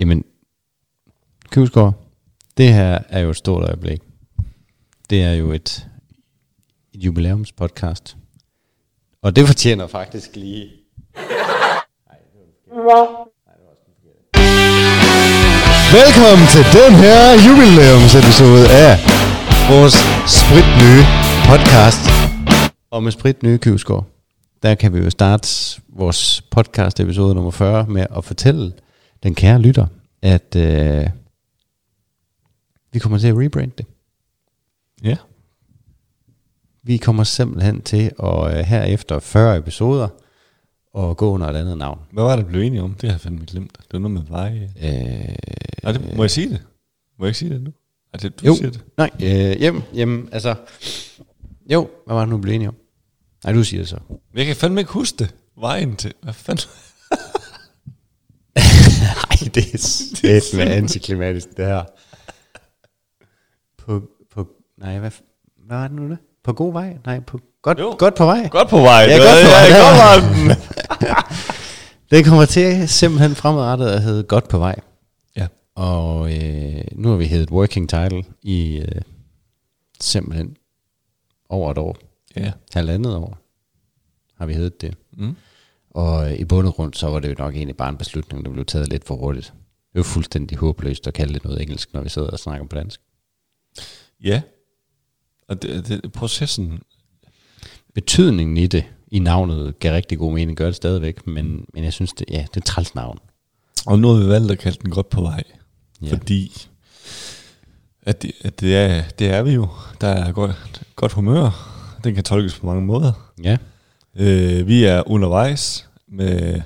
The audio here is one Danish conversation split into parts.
Jamen, Kivsgaard, det her er jo et stort øjeblik. Det er jo et, et jubilæumspodcast. Og det fortjener faktisk lige... Velkommen til den her jubilæumsepisode af vores spritnye podcast. Og med spritnye Kivsgaard, der kan vi jo starte vores podcast episode nummer 40 med at fortælle den kære lytter, at øh, vi kommer til at rebrande det. Ja. Vi kommer simpelthen til at øh, her efter 40 episoder og gå under et andet navn. Hvad var det, du blev enige om? Det har jeg fandme glemt. Det var noget med veje. Øh, Nej, det, må jeg sige det? Må jeg ikke sige det nu? Er det, du jo, siger det? nej, øh, hjem, hjem, altså, jo, hvad var det nu, blev enige om? Nej, du siger det så. Jeg kan fandme ikke huske det. Vejen til... Hvad fanden? Det er det med antiklimatisk, det her. På, på, nej, hvad, hvad var det nu det? På god vej? Nej, på, godt, Jo. godt på vej. Godt på vej. Ja, Det godt på vej. Ja. godt på vej. Det kommer til simpelthen fremadrettet at hedde godt på vej. Ja. Og øh, nu har vi heddet working title i øh, simpelthen over et år. Ja. Halvandet år har vi heddet det. Mm. Og i bund og grund, så var det jo nok egentlig bare en beslutning, der blev taget lidt for hurtigt. Det er jo fuldstændig håbløst at kalde det noget engelsk, når vi sidder og snakker på dansk. Ja. Og det, det, processen... Betydningen i det, i navnet, gav rigtig god mening, gør det stadigvæk, men, men jeg synes, det, ja, det er træls navn. Og nu har vi valgt at kalde den godt på vej. Ja. Ja. Fordi... At, det, at det, er, det er vi jo. Der er godt, godt humør. Den kan tolkes på mange måder. Ja, Øh, vi er undervejs med,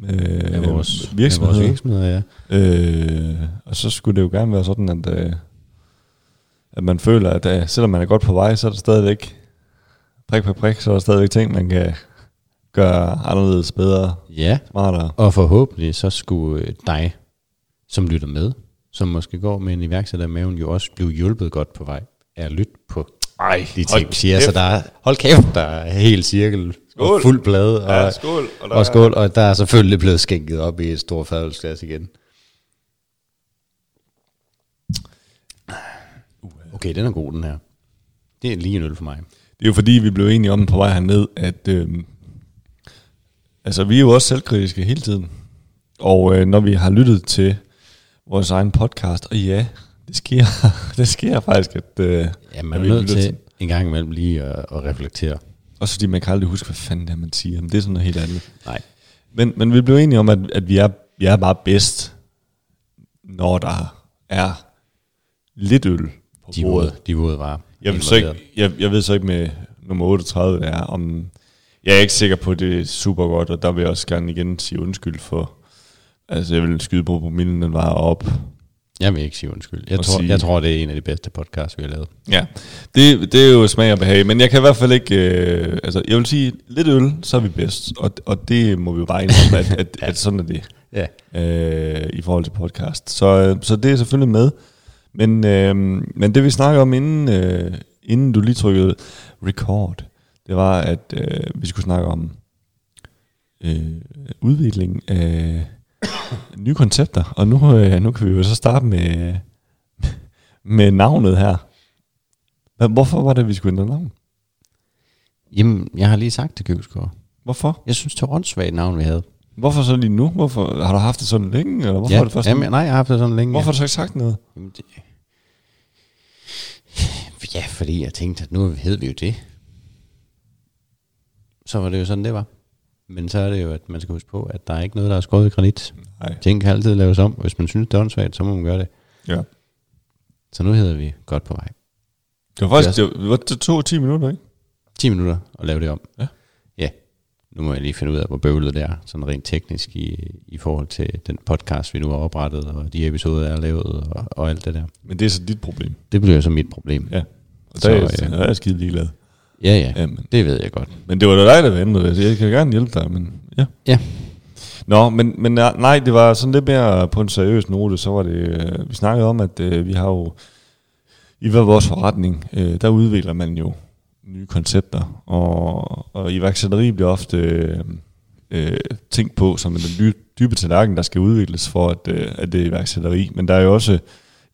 med, med vores virksomheder. Med vores virksomheder, ja. Øh, og så skulle det jo gerne være sådan, at, øh, at man føler, at øh, selvom man er godt på vej, så er der stadigvæk prik på prik, så er der stadigvæk ting, man kan gøre anderledes, bedre, Ja, smartere. og forhåbentlig så skulle øh, dig, som lytter med, som måske går med en iværksætter i maven, jo også blive hjulpet godt på vej af at lytte på Ej, de ting, siger. Så der er, hold kæft, der er helt cirkel og Skål. fuld plade. Og, Ja, skål. Og der og skål, og der er selvfølgelig blevet skænket op i et stort fadelsglas igen. Okay, den er god, den her. Det er lige en øl for mig. Det er jo fordi, vi blev enige om på vej herned, at øh, altså, vi er jo også selvkritiske hele tiden. Og øh, når vi har lyttet til vores egen podcast, og ja, det sker, det sker faktisk, at, øh, Ja, man er nødt til en gang imellem lige at, at reflektere. Også fordi man kan aldrig huske, hvad fanden det er, man siger. Men det er sådan noget helt andet. Nej. Men, men vi blev enige om, at, at vi, er, vi er bare bedst, når der er lidt øl på De bordet. våde, de våde varer. Jeg, ved så ikke, jeg, jeg ved så ikke med nummer 38, hvad det er, om... Jeg er ikke sikker på, at det er super godt, og der vil jeg også gerne igen sige undskyld for... Altså, jeg vil skyde på, på promillen, den var op. Jeg vil ikke sige undskyld. Jeg tror, sige- jeg tror, det er en af de bedste podcasts, vi har lavet. Ja, det, det er jo smag og behag, men jeg kan i hvert fald ikke... Øh, altså, jeg vil sige, lidt øl, så er vi bedst, og, og det må vi jo bare indrømme, at, at, at sådan er det. Ja. øh, i forhold til podcast. Så, øh, så det er selvfølgelig med. Men, øh, men det vi snakker om inden, øh, inden du lige trykkede record, det var, at øh, vi skulle snakke om øh, udvikling af nye koncepter. Og nu, øh, nu kan vi jo så starte med, med navnet her. Hvorfor var det, vi skulle ændre navn? Jamen, jeg har lige sagt til Købsgaard. Hvorfor? Jeg synes, det var åndssvagt navn, vi havde. Hvorfor så lige nu? Hvorfor, har du haft det sådan længe? Eller hvorfor ja, er det først jamen, nu? nej, jeg har haft det sådan længe. Hvorfor har du så ikke sagt noget? Jamen, det... Ja, fordi jeg tænkte, at nu hed vi jo det. Så var det jo sådan, det var. Men så er det jo, at man skal huske på, at der er ikke noget, der er skåret i granit. Nej. Ting kan altid laves om. Hvis man synes, det er åndssvagt, så må man gøre det. Ja. Så nu hedder vi godt på vej. Det var faktisk, Det det, var, det tog 10 minutter, ikke? 10 minutter at lave det om. Ja. Ja. Nu må jeg lige finde ud af, hvor bøvlet det er, sådan rent teknisk i, i forhold til den podcast, vi nu har oprettet, og de episoder, jeg har lavet, og, og alt det der. Men det er så dit problem. Det bliver så mit problem. Ja. Og Så, der, er, ja. jeg, der er jeg skide ligeglad. Ja, ja. Ja, men, Det ved jeg godt. men det var da dig, der vendte det. Jeg kan gerne hjælpe dig, men ja. Ja. Nå, men, men nej, det var sådan lidt mere på en seriøs note. Så var det, øh, vi snakkede om, at øh, vi har jo, i hver vores forretning, øh, der udvikler man jo nye koncepter. Og, og iværksætteri bliver ofte øh, øh, ting på, som er den dybe tallerken, der skal udvikles for, at, øh, at det er iværksætteri. Men der er jo også,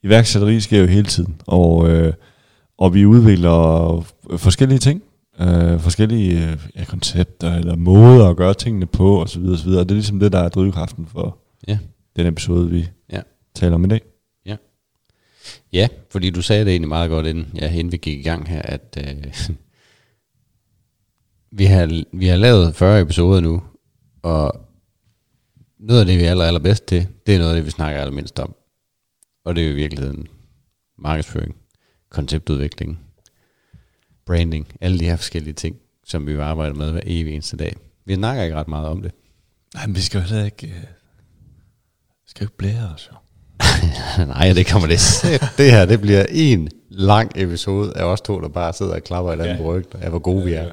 iværksætteri sker jo hele tiden, og, øh, og vi udvikler forskellige ting, øh, forskellige øh, ja, koncepter eller måder at gøre tingene på osv. osv. Og det er ligesom det, der er drivkraften for Ja. den episode, vi Ja. taler om i dag. Ja, fordi du sagde det egentlig meget godt, inden, ja, inden vi gik i gang her, at øh, vi, har, vi har lavet 40 episoder nu, og noget af det, vi er aller, allerbedst til, det er noget af det, vi snakker allermindst om. Og det er jo i virkeligheden markedsføring, konceptudvikling, branding, alle de her forskellige ting, som vi jo arbejder med hver evig eneste dag. Vi snakker ikke ret meget om det. Nej, men vi skal jo heller ikke, øh, skal jo ikke blære os jo. Nej, det kommer det. det her, det bliver en lang episode af os to, der bare sidder og klapper et andet Ja. ryggen af, hvor gode vi er.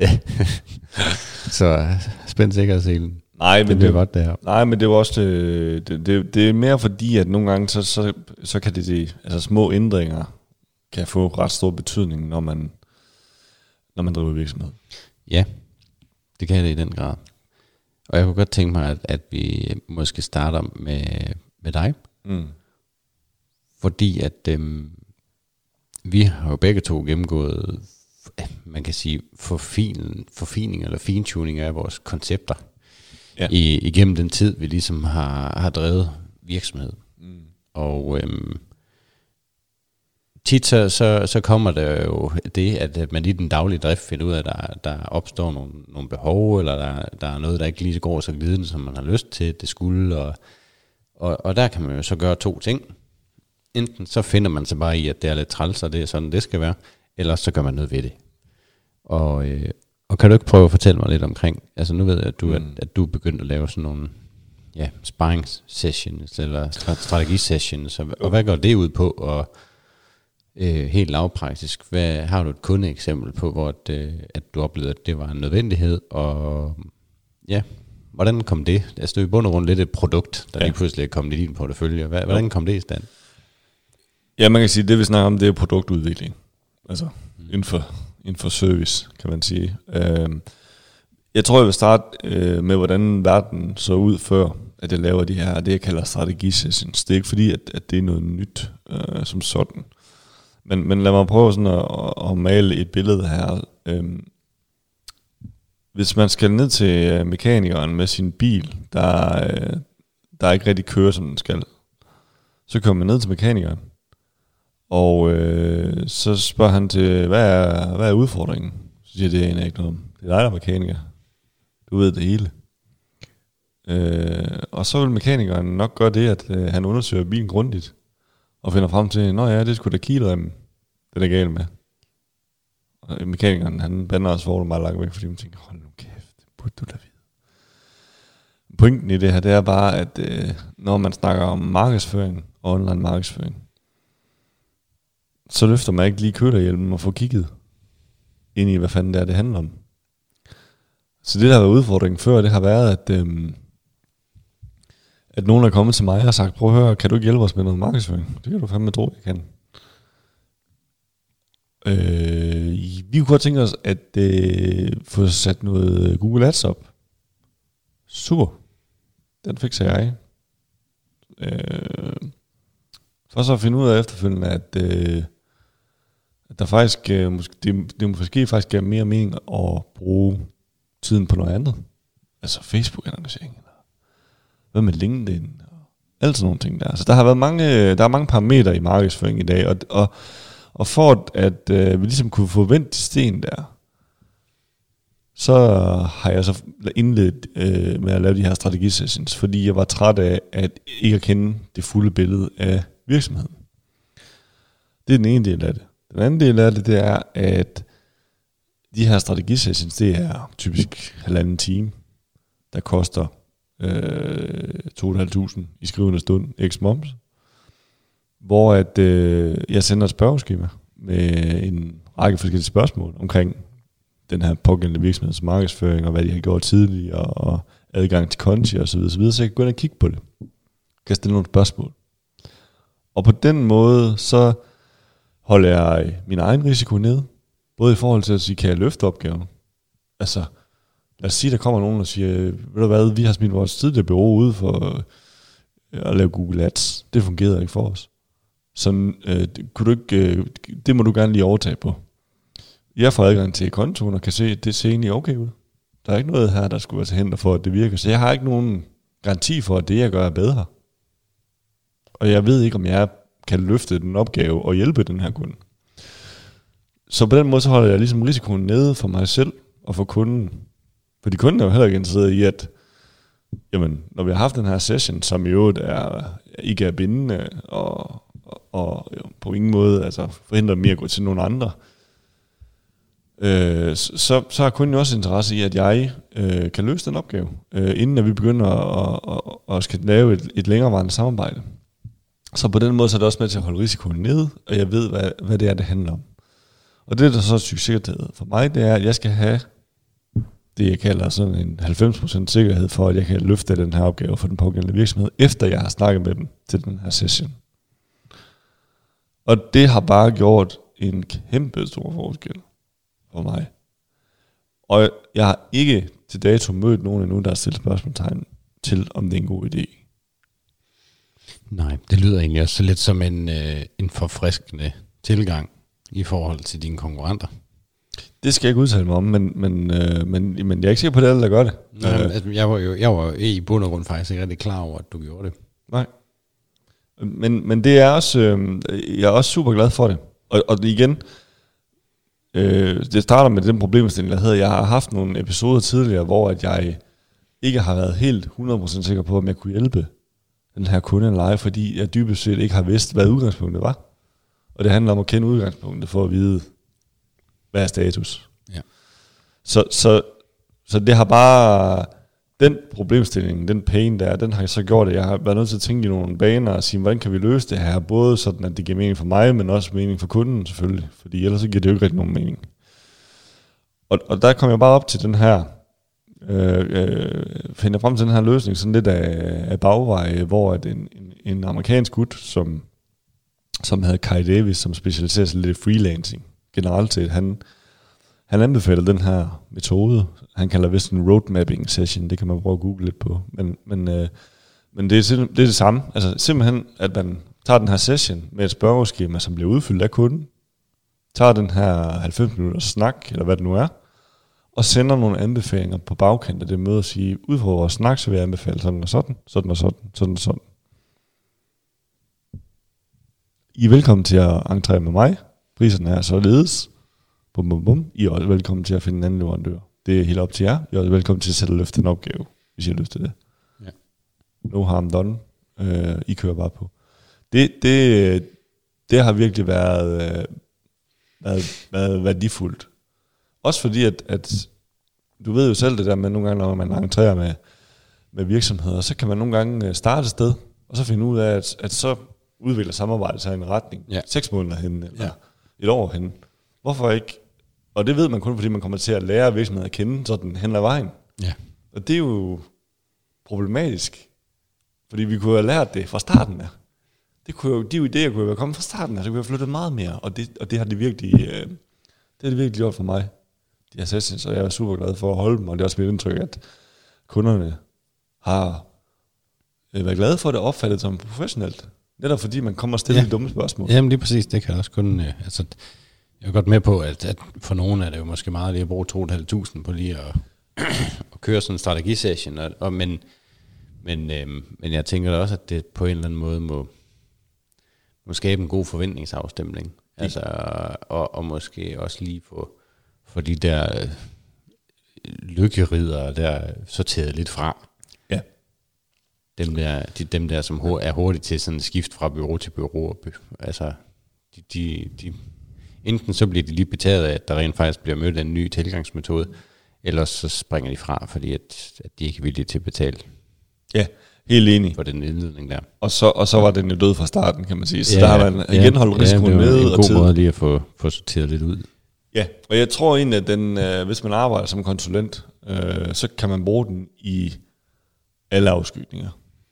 Ja. Så spænd sikkerhedsselen. Nej, Det men bliver det, godt, det her. nej, men det er også det, det, det, det er mere fordi, at nogle gange, så, så, så kan det, det, altså små ændringer, kan få ret stor betydning, når man, når man driver virksomhed. Ja, det kan det i den grad. Og jeg kunne godt tænke mig, at, at vi måske starter med, med dig. Mm. Fordi at øhm, vi har jo begge to gennemgået, man kan sige, forfin, forfining eller fintuning af vores koncepter. Ja. I, igennem den tid, vi ligesom har, har drevet virksomhed. Mm. Og øhm, tit så, så, så kommer der jo det, at man i den daglige drift finder ud af, at der, der opstår nogle, nogle behov, eller der, der er noget, der ikke lige går så glidende, som man har lyst til, det skulle. Og, og, og der kan man jo så gøre to ting. Enten så finder man sig bare i, at det er lidt træls, og det er sådan, det skal være, eller så gør man noget ved det. Og, øh, og kan du ikke prøve at fortælle mig lidt omkring, altså nu ved jeg, at du, mm. at, at du er begyndt at lave sådan nogle ja, sparring sessions, eller stra- strategi sessions, og, og hvad går det ud på, og øh, helt lavpraktisk, hvad, har du et kundeeksempel på, hvor at, øh, at du oplevede, at det var en nødvendighed, og ja, hvordan kom det? Altså det er i bund og grund lidt et produkt, der Ja. lige pludselig er kommet i din portefølje. Hvordan kom det i stand? Ja, man kan sige, at det vi snakker om, det er produktudvikling. Altså inden for, inden for service, kan man sige. Øhm, jeg tror, jeg vil starte øh, med, hvordan verden så ud før, at jeg laver de her, det jeg kalder strategisessions. Det er ikke fordi, at, at det er noget nyt øh, som sådan. Men, men lad mig prøve sådan at, at, male et billede her. Øhm, hvis man skal ned til øh, mekanikeren med sin bil, der, øh, der ikke rigtig kører, som den skal, så kommer man ned til mekanikeren, og øh, så spørger han til, hvad er, hvad er udfordringen? Så siger det aner ikke noget om. Det er dig, der er mekaniker. Du ved det hele. Øh, og så vil mekanikeren nok gøre det, at øh, han undersøger bilen grundigt, og finder frem til, nå ja, det skulle da kilremmen, det er der galt med. Og mekanikeren, han bander os for meget langt væk, fordi man tænker, hold nu kæft, det burde du da vide. Pointen i det her, det er bare, at øh, når man snakker om markedsføring og online markedsføring, så løfter man ikke lige kølerhjelmen og får kigget ind i, hvad fanden det er, det handler om. Så det, der har været udfordringen før, det har været, at, øhm, at nogen er kommet til mig og har sagt, prøv at høre, kan du ikke hjælpe os med noget markedsføring? Det kan du fandme tro, jeg kan. Øh, vi kunne godt tænke os at øh, få sat noget øh, Google Ads op. Super. Den sig jeg. Øh, for så at finde ud af efterfølgende, at, øh, at der faktisk, øh, måske, det, det måske faktisk giver mere mening at bruge tiden på noget andet. Altså Facebook-annoncering, eller hvad med LinkedIn, og alt sådan nogle ting der. Så der har været mange, øh, der er mange parametre i markedsføring i dag, og, og, og for at, at øh, vi ligesom kunne få vendt sten der, så har jeg så indledt øh, med at lave de her strategisessions, fordi jeg var træt af at ikke at kende det fulde billede af virksomheden. Det er den ene del af det. Den anden del af det, det er, at de her strategisessions, det er typisk halvanden time, der koster øh, 2.500 i skrivende stund, x moms, hvor at, øh, jeg sender et spørgeskema med en række forskellige spørgsmål omkring den her pågældende virksomheds markedsføring, og hvad de har gjort tidligere, og adgang til konti og så videre, så, videre, så jeg kan gå ind og kigge på det. Jeg kan stille nogle spørgsmål. Og på den måde, så holder jeg min egen risiko ned, både i forhold til at sige, kan jeg løfte opgaven? Altså, lad os sige, der kommer nogen og siger, ved du hvad, vi har smidt vores tidligere bureau ud for øh, at lave Google Ads. Det fungerede ikke for os. Så øh, kunne du ikke, øh, det må du gerne lige overtage på. Jeg får adgang til kontoen og kan se, at det ser egentlig okay ud. Der er ikke noget her, der skulle være til hinder for, at det virker. Så jeg har ikke nogen garanti for, at det, jeg gør, er bedre. Og jeg ved ikke, om jeg kan løfte den opgave og hjælpe den her kunde. Så på den måde, så holder jeg ligesom risikoen nede for mig selv og for kunden. Fordi kunden er jo heller ikke interesseret i, at jamen, når vi har haft den her session, som i øvrigt er, ikke er bindende, og, og, på ingen måde altså, forhindrer mig at gå til nogle andre, øh, så, så har kunden jo også interesse i, at jeg øh, kan løse den opgave, øh, inden at vi begynder at, at, at skal lave et, et længerevarende samarbejde. Så på den måde så er det også med til at holde risikoen nede, og jeg ved, hvad, hvad det er, det handler om. Og det, der så er succeskriteriet for mig, det er, at jeg skal have det, jeg kalder sådan en 90% sikkerhed for, at jeg kan løfte den her opgave for den pågældende virksomhed, efter jeg har snakket med dem til den her session. Og det har bare gjort en kæmpe stor forskel for mig. Og jeg har ikke til dato mødt nogen endnu, der har stillet spørgsmålstegn til, om det er en god idé. Nej, det lyder egentlig også lidt som en, øh, en forfriskende tilgang i forhold til dine konkurrenter. Det skal jeg ikke udtale mig om, men, men, øh, men, men jeg er ikke sikker på, at det er alle, der gør det. Nej, øh. altså, jeg var jo jeg var i bund og grund faktisk ikke rigtig klar over, at du gjorde det. Nej. Men, men det er også, øh, jeg er også super glad for det. Og, og igen, øh, det starter med den problemstilling, der hedder, jeg har haft nogle episoder tidligere, hvor at jeg ikke har været helt 100% sikker på, om jeg kunne hjælpe den her kunde live, fordi jeg dybest set ikke har vidst, hvad udgangspunktet var. Og det handler om at kende udgangspunktet for at vide, hvad er status. Ja. Så, så, så det har bare, den problemstilling, den pain der, den har jeg så gjort, at jeg har været nødt til at tænke i nogle baner og sige, hvordan kan vi løse det her, både sådan, at det giver mening for mig, men også mening for kunden selvfølgelig, fordi ellers så giver det jo ikke rigtig nogen mening. Og, og der kom jeg bare op til den her, øh, øh, finder frem til den her løsning, sådan lidt af, af bagveje, hvor at en, en, en amerikansk gut, som, som havde Kai Davis, som specialiserer sig lidt i freelancing, generelt set, han, han anbefaler den her metode. Han kalder vist en roadmapping session, det kan man prøve at google lidt på. Men, men, øh, men det, er, det er det samme. Altså simpelthen, at man tager den her session med et spørgeskema, som bliver udfyldt af kunden, tager den her 90 minutters snak, eller hvad det nu er, og sender nogle anbefalinger på bagkant af det møde og sige, ud fra vores snak, så vil jeg anbefale sådan og sådan, sådan og sådan, sådan og sådan. I er velkommen til at entrere med mig. Priserne er således. Bum, bum, bum. I er også velkommen til at finde en anden leverandør. Det er helt op til jer. I er også velkommen til at sætte løfte en opgave, hvis I har lyst til det. Ja. No harm done. Uh, I kører bare på. Det, det, det har virkelig været, uh, været, været værdifuldt. Også fordi, at, at du ved jo selv det der med, nogle gange, når man entrerer med, med virksomheder, så kan man nogle gange øh, starte et sted, og så finde ud af, at, at så udvikler samarbejdet sig i en retning. Ja. Seks måneder hen, eller Ja. et år hen. Hvorfor ikke? Og det ved man kun, fordi man kommer til at lære virksomheden at kende sådan hen ad vejen. Ja. Og det er jo problematisk. Fordi vi kunne have lært det fra starten af. Det kunne jo, de idéer kunne jo være kommet fra starten af, så kunne jeg have flyttet meget mere. Og det, og det har det virkelig, øh, det har det virkelig gjort for mig. De her sessions, og jeg er super glad for at holde dem. Og det er også mit indtryk, at kunderne har øh, været glade for at det opfattet som professionelt. Netop fordi man kommer og stiller Ja. de dumme spørgsmål. Jamen lige præcis, det kan også kun... Øh, altså, jeg er godt med på, at, at for nogen er det jo måske meget lige at bruge 2.500 på lige at, at køre sådan en strategisession, og, og, men, men, øhm, men jeg tænker da også, at det på en eller anden måde må, må skabe en god forventningsafstemning. Altså, og, og måske også lige få, få de der øh, lykkerider der sorteret lidt fra. Ja. Dem der, de, dem der som er hurtigt til sådan at skifte fra bureau til bureau. Altså, de, de, de, enten så bliver de lige betaget af, at der rent faktisk bliver mødt af en ny tilgangsmetode, eller så springer de fra, fordi at, at de ikke er villige til at betale Ja, helt enig. for den indledning der. Og så, og så var den jo død fra starten, kan man sige. Så ja, der har man igen holdt risikoen ja, det nede en og god tid. måde lige at få, få sorteret lidt ud. Ja, og jeg tror egentlig, at den, øh, hvis man arbejder som konsulent, øh, så kan man bruge den i alle afskygninger.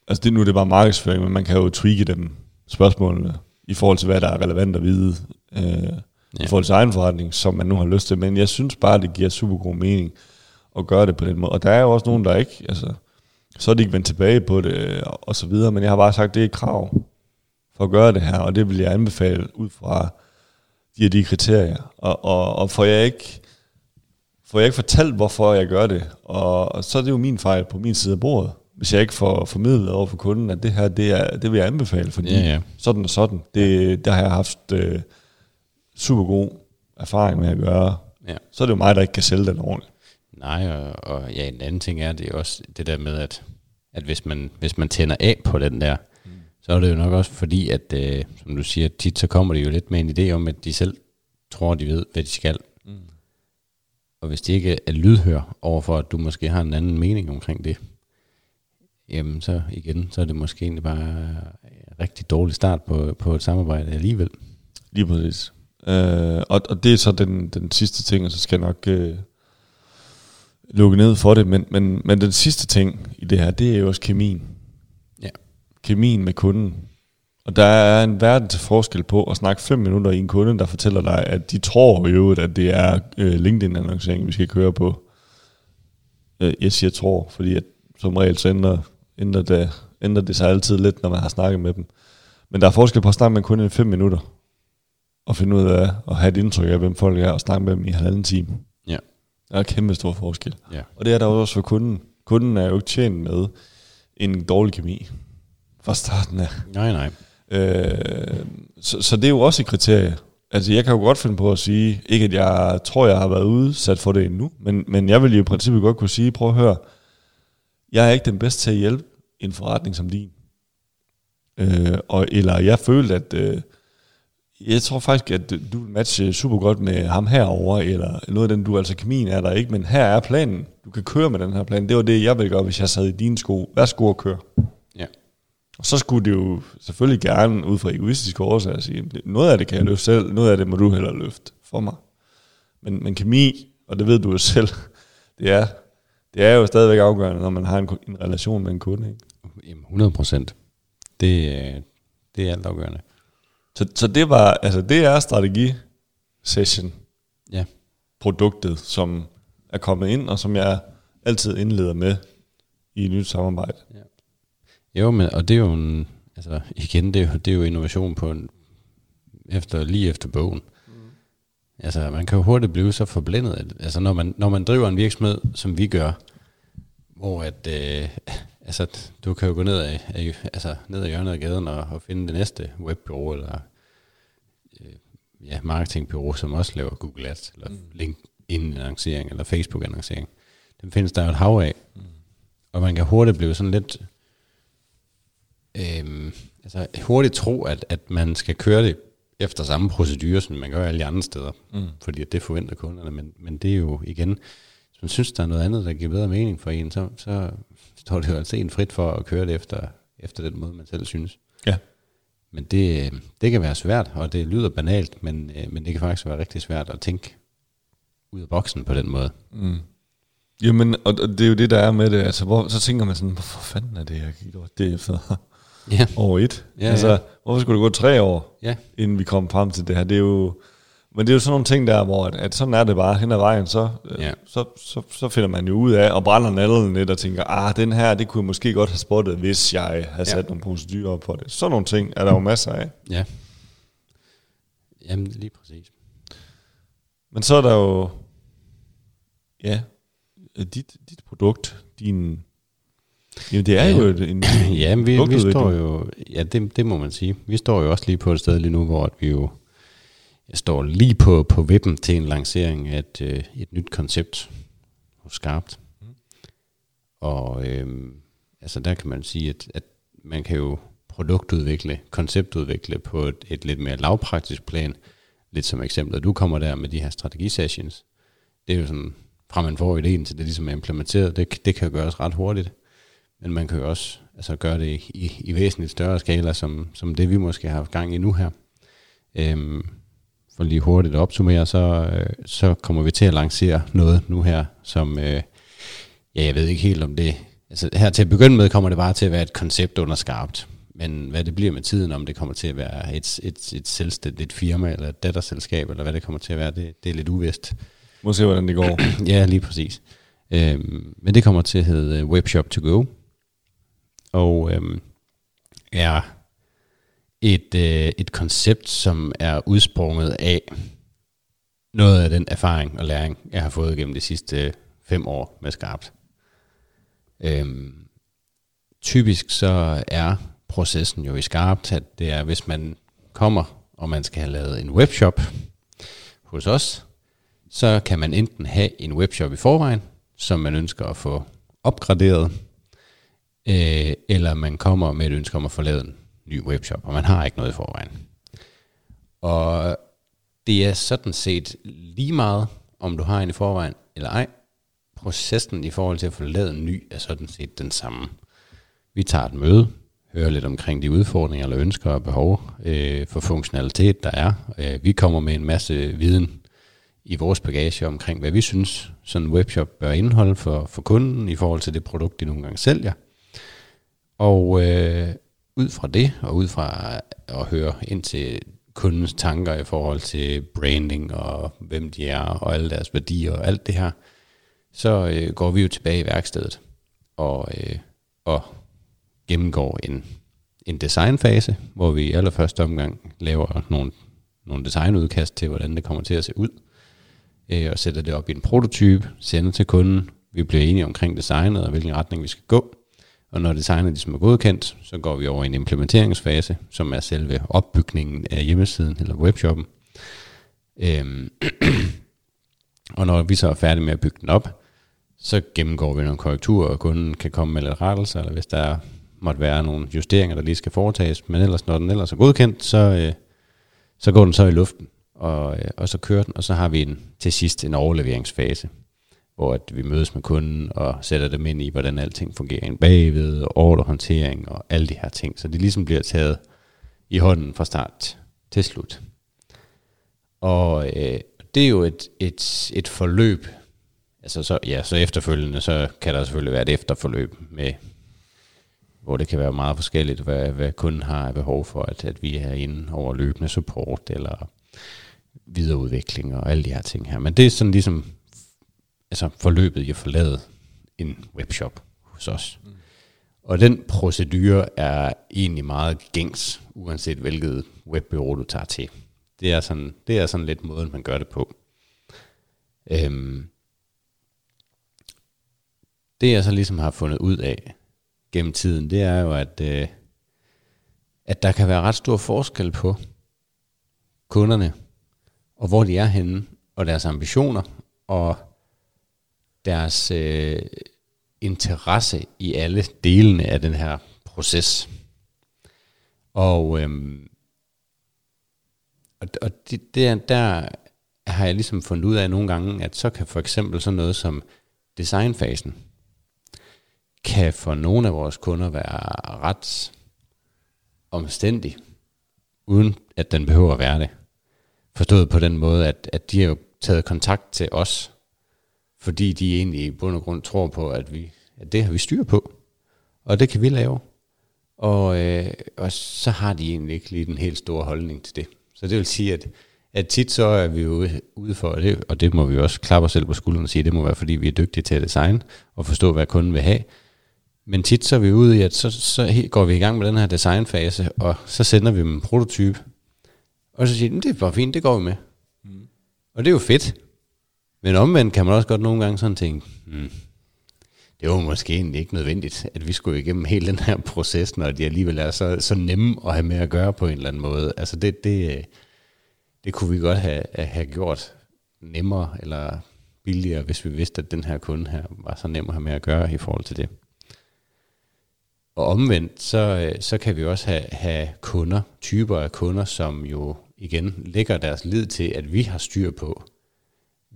Altså det nu er det bare markedsføring, men man kan jo tweake dem spørgsmålene i forhold til, hvad der er relevant at vide øh, ja. i forhold til egen forretning, som man nu har lyst til. Men jeg synes bare, det giver super god mening at gøre det på den måde. Og der er jo også nogen, der ikke, altså, så er de ikke vendt tilbage på det, og, og så videre, men jeg har bare sagt, det er et krav for at gøre det her, og det vil jeg anbefale ud fra de her de kriterier. Og, og, og får jeg ikke får jeg ikke fortalt, hvorfor jeg gør det, og, og så er det jo min fejl på min side af bordet, hvis jeg ikke får formidlet over for kunden, at det her, det, er, det vil jeg anbefale, fordi Ja, ja. sådan og sådan, det, der har jeg haft øh, super god erfaring med at gøre. Ja. Så er det jo mig, der ikke kan sælge den ordentligt. Nej, og, og ja, en anden ting er, det er også det der med, at, at hvis, man, hvis man tænder af på den der, mm. så er det jo nok også fordi, at øh, som du siger, tit så kommer de jo lidt med en idé om, at de selv tror, de ved, hvad de skal. Mm. Og hvis de ikke er lydhør overfor, at du måske har en anden mening omkring det, jamen så igen, så er det måske egentlig bare en rigtig dårlig start på, på et samarbejde alligevel. Lige præcis. Øh, og, og det er så den, den sidste ting, og så skal jeg nok øh, lukke ned for det. Men, men, men den sidste ting i det her, det er jo også kemien. Ja. Kemien med kunden. Og der er en verden til forskel på at snakke fem minutter i en kunde, der fortæller dig, at de tror jo, at det er øh, LinkedIn-annoncering, vi skal køre på. Øh, jeg siger tror, fordi at som regel så ændrer, ændrer, det, ændrer det sig altid lidt, når man har snakket med dem. Men der er forskel på at snakke med en kunde i fem minutter, og finde ud af at have et indtryk af, hvem folk er, og snakke med dem i halvanden time. Ja. Der er kæmpe stor forskel. Ja. Og det er der også for kunden. Kunden er jo ikke tjent med en dårlig kemi fra starten af. Nej, nej. Øh, så, så det er jo også et kriterie. Altså jeg kan jo godt finde på at sige, ikke at jeg tror, jeg har været udsat for det endnu, men, men jeg vil jo i princippet godt kunne sige, prøv at høre, jeg er ikke den bedste til at hjælpe en forretning som din. Øh, og, eller jeg følte, at øh, jeg tror faktisk, at du vil matche super godt med ham herover eller noget af den, du altså kemien er der ikke, men her er planen. Du kan køre med den her plan. Det var det, jeg ville gøre, hvis jeg sad i dine sko. Værsgo og kør. Ja. Og så skulle det jo selvfølgelig gerne, ud fra egoistiske årsager, sige, noget af det kan jeg løfte selv, noget af det må du heller løfte for mig. Men, men kemi, og det ved du jo selv, det er, det er jo stadigvæk afgørende, når man har en, en relation med en kunde. Ikke? Jamen, 100 procent. Det, øh, det er altafgørende. Så, så det var, altså det er strategi-session, Ja. produktet, som er kommet ind, og som jeg altid indleder med i et nyt samarbejde. Jo, men, og det er jo en, altså igen, det er jo, det er jo innovation på en, efter, lige efter bogen. Mm. Altså, man kan jo hurtigt blive så forblændet. Altså, når man, når man driver en virksomhed, som vi gør, hvor at, øh, altså, du kan jo gå ned af, af, altså, ned ad hjørnet af gaden og, og finde det næste webbureau, eller øh, ja, marketingbureau, som også laver Google Ads, eller mm. LinkedIn-annoncering, eller Facebook-annoncering. Dem findes der jo et hav af. Mm. Og man kan hurtigt blive sådan lidt øhm, altså hurtigt tro, at, at man skal køre det efter samme procedure, som man gør alle de andre steder. Mm. Fordi det forventer kunderne. Men, men det er jo igen, man synes, der er noget andet, der giver bedre mening for en, så, så står det jo altså en frit for at køre det efter, efter den måde, man selv synes. Ja. Men det, øh, det kan være svært, og det lyder banalt, men, øh, men det kan faktisk være rigtig svært at tænke ud af boksen på den måde. Mm. Jamen, og det er jo det, der er med det. Altså, hvor, så tænker man sådan, hvorfor fanden er det, jeg gjort det efter Ja. år et? Ja, altså, ja. hvorfor skulle det gå tre år, Ja. inden vi kom frem til det her? Det er jo, men det er jo sådan nogle ting der, hvor at, at sådan er det bare hen ad vejen, så, øh, Ja. så, så, så finder man jo ud af, og brænder nallen lidt og tænker, ah, den her, det kunne jeg måske godt have spottet, hvis jeg havde sat Ja. nogle procedurer op på det. Sådan nogle ting er der jo masser af. Ja. Jamen, lige præcis. Men så er der jo, ja, dit, dit produkt, din, jamen det er Ja. jo en, Ja, men vi, vi står jo, ja, det, det må man sige. Vi står jo også lige på et sted lige nu, hvor at vi jo jeg står lige på, på vippen til en lancering af et, øh, et nyt koncept hos Skarpt. Og øhm, altså der kan man sige, at, at man kan jo produktudvikle, konceptudvikle på et, et lidt mere lavpraktisk plan. Lidt som eksemplet, du kommer der med de her strategisessions. Det er jo sådan, fra man får ideen til det ligesom er implementeret, det, det kan gøres ret hurtigt. Men man kan jo også altså, gøre det i, i væsentligt større skala, som, som det vi måske har haft gang i nu her. Øhm, for lige hurtigt at opsummere, så, øh, så kommer vi til at lancere noget nu her, som, øh, ja, jeg ved ikke helt om det, altså her til at begynde med kommer det bare til at være et koncept under skarpt, men hvad det bliver med tiden, om det kommer til at være et, et, et selvstændigt firma, eller et datterselskab, eller hvad det kommer til at være, det, det er lidt uvist. Må se, hvordan det går. Ja, lige præcis. Øhm, men det kommer til at hedde Webshop to Go. Og øhm, er et, øh, et koncept, som er udsprunget af noget af den erfaring og læring, jeg har fået gennem de sidste øh, fem år med Skarpt. Øhm, typisk så er processen jo i Skarpt, at det er, hvis man kommer, og man skal have lavet en webshop hos os, så kan man enten have en webshop i forvejen, som man ønsker at få opgraderet, øh, eller man kommer med et ønske om at få lavet en ny webshop, og man har ikke noget i forvejen. Og det er sådan set lige meget, om du har en i forvejen eller ej. Processen i forhold til at få lavet en ny er sådan set den samme. Vi tager et møde, hører lidt omkring de udfordringer eller ønsker og behov øh, for funktionalitet, der er. Øh, vi kommer med en masse viden i vores bagage omkring, hvad vi synes, sådan en webshop bør indeholde for, for kunden i forhold til det produkt, de nogle gange sælger. Og øh, ud fra det, og ud fra at høre ind til kundens tanker i forhold til branding og hvem de er og alle deres værdier og alt det her, så øh, går vi jo tilbage i værkstedet og, øh, og gennemgår en, en designfase, hvor vi i allerførste omgang laver nogle, nogle designudkast til, hvordan det kommer til at se ud, øh, og sætter det op i en prototype, sender til kunden, vi bliver enige omkring designet og hvilken retning vi skal gå, og når designet ligesom er godkendt, så går vi over i en implementeringsfase, som er selve opbygningen af hjemmesiden eller webshoppen. Øhm, og når vi så er færdige med at bygge den op, så gennemgår vi nogle korrekturer, og kunden kan komme med lidt rettelser, eller hvis der måtte være nogle justeringer, der lige skal foretages. Men ellers, når den ellers er godkendt, så, øh, så går den så i luften, og, øh, og så kører den, og så har vi en, til sidst en overleveringsfase hvor at vi mødes med kunden og sætter dem ind i, hvordan alting fungerer ind bagved, og orderhåndtering og alle de her ting. Så det ligesom bliver taget i hånden fra start til slut. Og øh, det er jo et, et, et forløb, altså så, ja, så efterfølgende, så kan der selvfølgelig være et efterforløb med, hvor det kan være meget forskelligt, hvad, hvad kunden har behov for, at, at vi er inde over løbende support, eller videreudvikling og alle de her ting her. Men det er sådan ligesom altså forløbet i at forlade en webshop hos os. Mm. Og den procedure er egentlig meget gængs, uanset hvilket webbyrå du tager til. Det er sådan, det er sådan lidt måden, man gør det på. Øhm, det jeg så ligesom har fundet ud af gennem tiden, det er jo, at, øh, at der kan være ret stor forskel på kunderne, og hvor de er henne, og deres ambitioner, og deres øh, interesse i alle delene af den her proces. Og, øhm, og, og det, der, der har jeg ligesom fundet ud af nogle gange, at så kan for eksempel sådan noget som designfasen, kan for nogle af vores kunder være ret omstændig, uden at den behøver at være det. Forstået på den måde, at, at de har jo taget kontakt til os, fordi de egentlig i bund og grund tror på, at, vi, at det har vi styr på, og det kan vi lave. Og, øh, og så har de egentlig ikke lige den helt store holdning til det. Så det vil sige, at, at tit så er vi jo ude for, det, og det må vi også klappe os selv på skulderen og sige, det må være, fordi vi er dygtige til at designe og forstå, hvad kunden vil have. Men tit så er vi ude i, at så, så går vi i gang med den her designfase, og så sender vi dem en prototype, og så siger de, det er bare fint, det går vi med. Mm. Og det er jo fedt, men omvendt kan man også godt nogle gange sådan tænke, hmm, det var måske egentlig ikke nødvendigt, at vi skulle igennem hele den her proces, når de alligevel er så, så nemme at have med at gøre på en eller anden måde. Altså det, det, det kunne vi godt have, have gjort nemmere eller billigere, hvis vi vidste, at den her kunde her var så nem at have med at gøre i forhold til det. Og omvendt, så, så kan vi også have, have kunder, typer af kunder, som jo igen lægger deres lid til, at vi har styr på,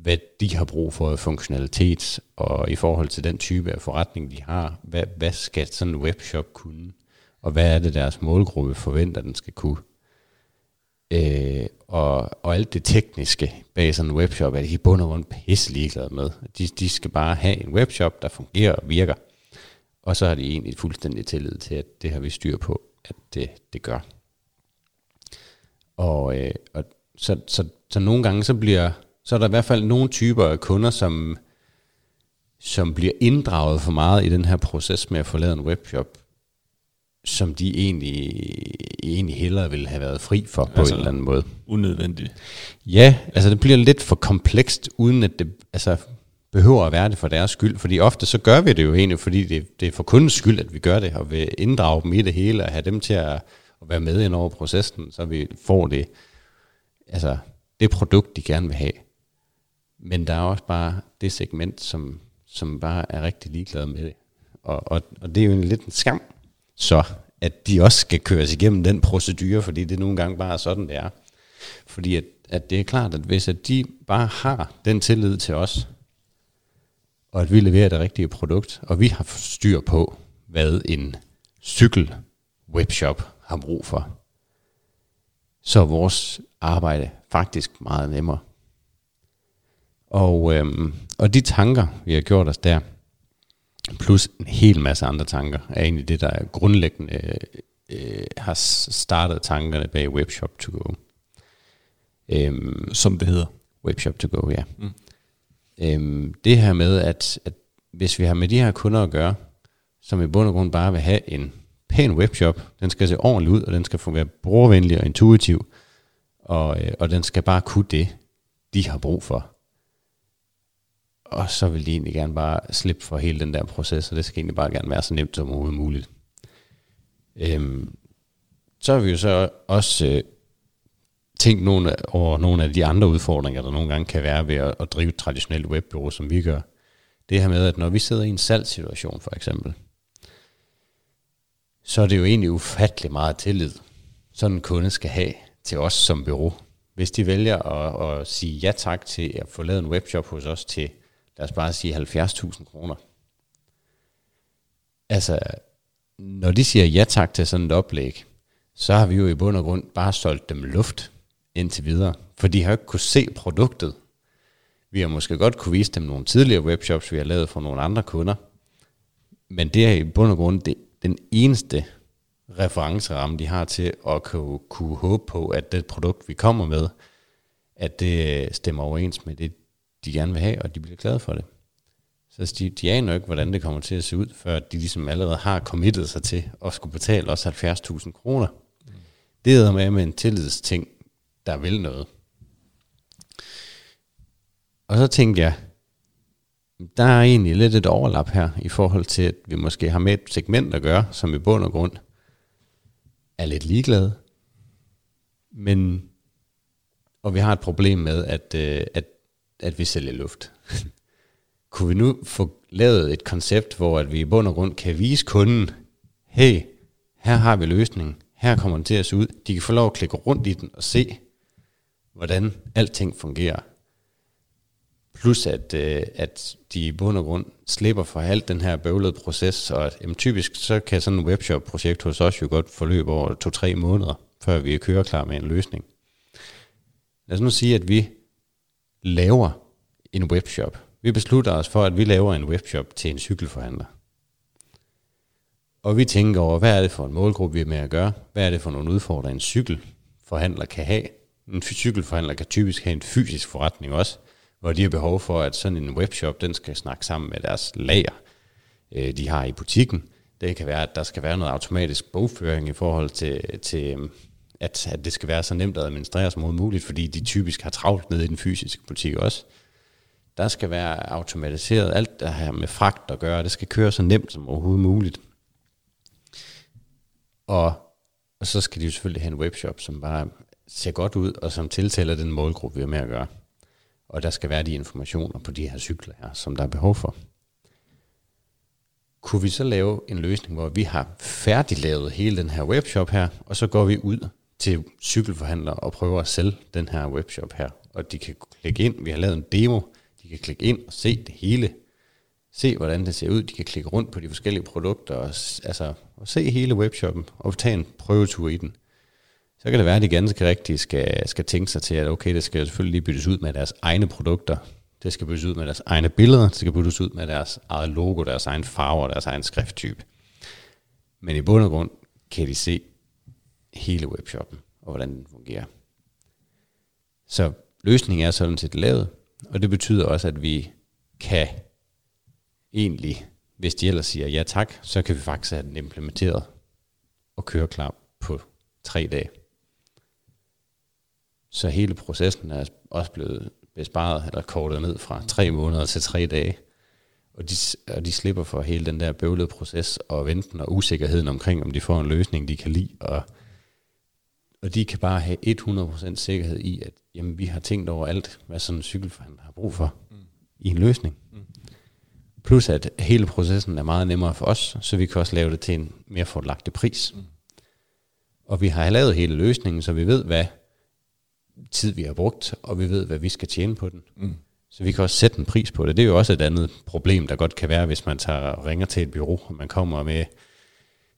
hvad de har brug for funktionalitet, og i forhold til den type af forretning, de har, hvad, hvad skal sådan en webshop kunne, og hvad er det, deres målgruppe forventer, den skal kunne. Øh, og, og alt det tekniske bag sådan en webshop, er de i bund og grund pisse ligeglade med. De, de skal bare have en webshop, der fungerer og virker. Og så har de egentlig fuldstændig tillid til, at det har vi styr på, at det, det gør. Og, øh, og så, så, så nogle gange så bliver så er der i hvert fald nogle typer af kunder, som som bliver inddraget for meget i den her proces med at få lavet en webshop, som de egentlig, egentlig hellere ville have været fri for på Altså- en eller anden måde. Unødvendigt. Ja, altså det bliver lidt for komplekst, uden at det altså, behøver at være det for deres skyld. Fordi ofte så gør vi det jo egentlig, fordi det, det er for kundens skyld, at vi gør det, og vil inddrage dem i det hele, og have dem til at, at være med ind over processen, så vi får det, altså, det produkt, de gerne vil have. Men der er også bare det segment, som, som bare er rigtig ligeglade med det. Og, og, og det er jo en lidt en skam, så at de også skal køres igennem den procedure, fordi det nogle gange bare er sådan, det er. Fordi at, at det er klart, at hvis at de bare har den tillid til os, og at vi leverer det rigtige produkt, og vi har styr på, hvad en cykel webshop har brug for, så er vores arbejde faktisk meget nemmere. Og, øhm, og de tanker, vi har gjort os der, plus en hel masse andre tanker, er egentlig det, der er grundlæggende øh, har startet tankerne bag Webshop to go. Øhm, Som det hedder. Webshop to go, ja. Mm. Øhm, det her med, at, at hvis vi har med de her kunder at gøre, som i bund og grund bare vil have en pæn webshop, den skal se ordentligt ud, og den skal fungere brugervenlig og intuitiv, og, øh, og den skal bare kunne det, de har brug for. Og så vil de egentlig gerne bare slippe for hele den der proces, og det skal egentlig bare gerne være så nemt som overhovedet muligt. Øhm, så har vi jo så også øh, tænkt nogle, af- over nogle af de andre udfordringer, der nogle gange kan være ved at, at drive et traditionelt webbyrå, som vi gør. Det her med, at når vi sidder i en salgssituation for eksempel, så er det jo egentlig ufattelig meget tillid, sådan en kunde skal have til os som bureau. Hvis de vælger at, at sige ja tak til at få lavet en webshop hos os til, lad os bare sige 70.000 kroner. Altså, når de siger ja tak til sådan et oplæg, så har vi jo i bund og grund bare solgt dem luft indtil videre. For de har jo ikke kunne se produktet. Vi har måske godt kunne vise dem nogle tidligere webshops, vi har lavet for nogle andre kunder. Men det er i bund og grund det, den eneste referenceramme, de har til at kunne, kunne håbe på, at det produkt, vi kommer med, at det stemmer overens med det, de gerne vil have, og de bliver glade for det. Så altså, de, de aner jo ikke, hvordan det kommer til at se ud, før de ligesom allerede har committet sig til at skulle betale os 70.000 kroner. Det hedder med med en tillidsting, der vil noget. Og så tænkte jeg, der er egentlig lidt et overlap her, i forhold til, at vi måske har med et segment at gøre, som i bund og grund er lidt ligeglade. Men, og vi har et problem med, at, øh, at, at vi sælger luft. Kunne vi nu få lavet et koncept, hvor at vi i bund og grund kan vise kunden, hey, her har vi løsningen, her kommer den til at se ud. De kan få lov at klikke rundt i den og se, hvordan alting fungerer. Plus at, øh, at de i bund og grund slipper for alt den her bøvlede proces, og at, jamen, typisk så kan sådan en webshop-projekt hos os jo godt forløbe over to-tre måneder, før vi er køreklar med en løsning. Lad os nu sige, at vi laver en webshop. Vi beslutter os for, at vi laver en webshop til en cykelforhandler. Og vi tænker over, hvad er det for en målgruppe, vi er med at gøre? Hvad er det for nogle udfordringer, en cykelforhandler kan have? En cykelforhandler kan typisk have en fysisk forretning også, hvor de har behov for, at sådan en webshop, den skal snakke sammen med deres lager, øh, de har i butikken. Det kan være, at der skal være noget automatisk bogføring i forhold til, til at, at det skal være så nemt at administrere som muligt, fordi de typisk har travlt nede i den fysiske butik også. Der skal være automatiseret alt der her med fragt at gøre, det skal køre så nemt som overhovedet muligt. Og, og så skal de jo selvfølgelig have en webshop, som bare ser godt ud, og som tiltaler den målgruppe, vi er med at gøre. Og der skal være de informationer på de her cykler her, som der er behov for. Kunne vi så lave en løsning, hvor vi har færdiglavet hele den her webshop her, og så går vi ud til cykelforhandlere og prøver at sælge den her webshop her. Og de kan klikke ind, vi har lavet en demo, de kan klikke ind og se det hele, se hvordan det ser ud, de kan klikke rundt på de forskellige produkter, og, altså, og se hele webshoppen, og tage en prøvetur i den. Så kan det være, at de ganske rigtigt skal, skal tænke sig til, at okay, det skal selvfølgelig lige byttes ud med deres egne produkter. Det skal byttes ud med deres egne billeder. Det skal byttes ud med deres eget logo, deres egen farver, deres egen skrifttype. Men i bund og grund kan de se hele webshoppen, og hvordan den fungerer. Så løsningen er sådan set lavet, og det betyder også, at vi kan egentlig, hvis de ellers siger ja tak, så kan vi faktisk have den implementeret og køre klar på tre dage. Så hele processen er også blevet besparet eller kortet ned fra tre måneder til tre dage. Og de, og de slipper for hele den der bøvlede proces og venten og usikkerheden omkring, om de får en løsning, de kan lide. Og, og de kan bare have 100% sikkerhed i, at jamen, vi har tænkt over alt, hvad sådan en cykelforhandler har brug for mm. i en løsning. Mm. Plus at hele processen er meget nemmere for os, så vi kan også lave det til en mere fordelagtig pris. Mm. Og vi har lavet hele løsningen, så vi ved, hvad tid vi har brugt, og vi ved, hvad vi skal tjene på den. Mm. Så vi kan også sætte en pris på det. Det er jo også et andet problem, der godt kan være, hvis man tager ringer til et bureau, og man kommer med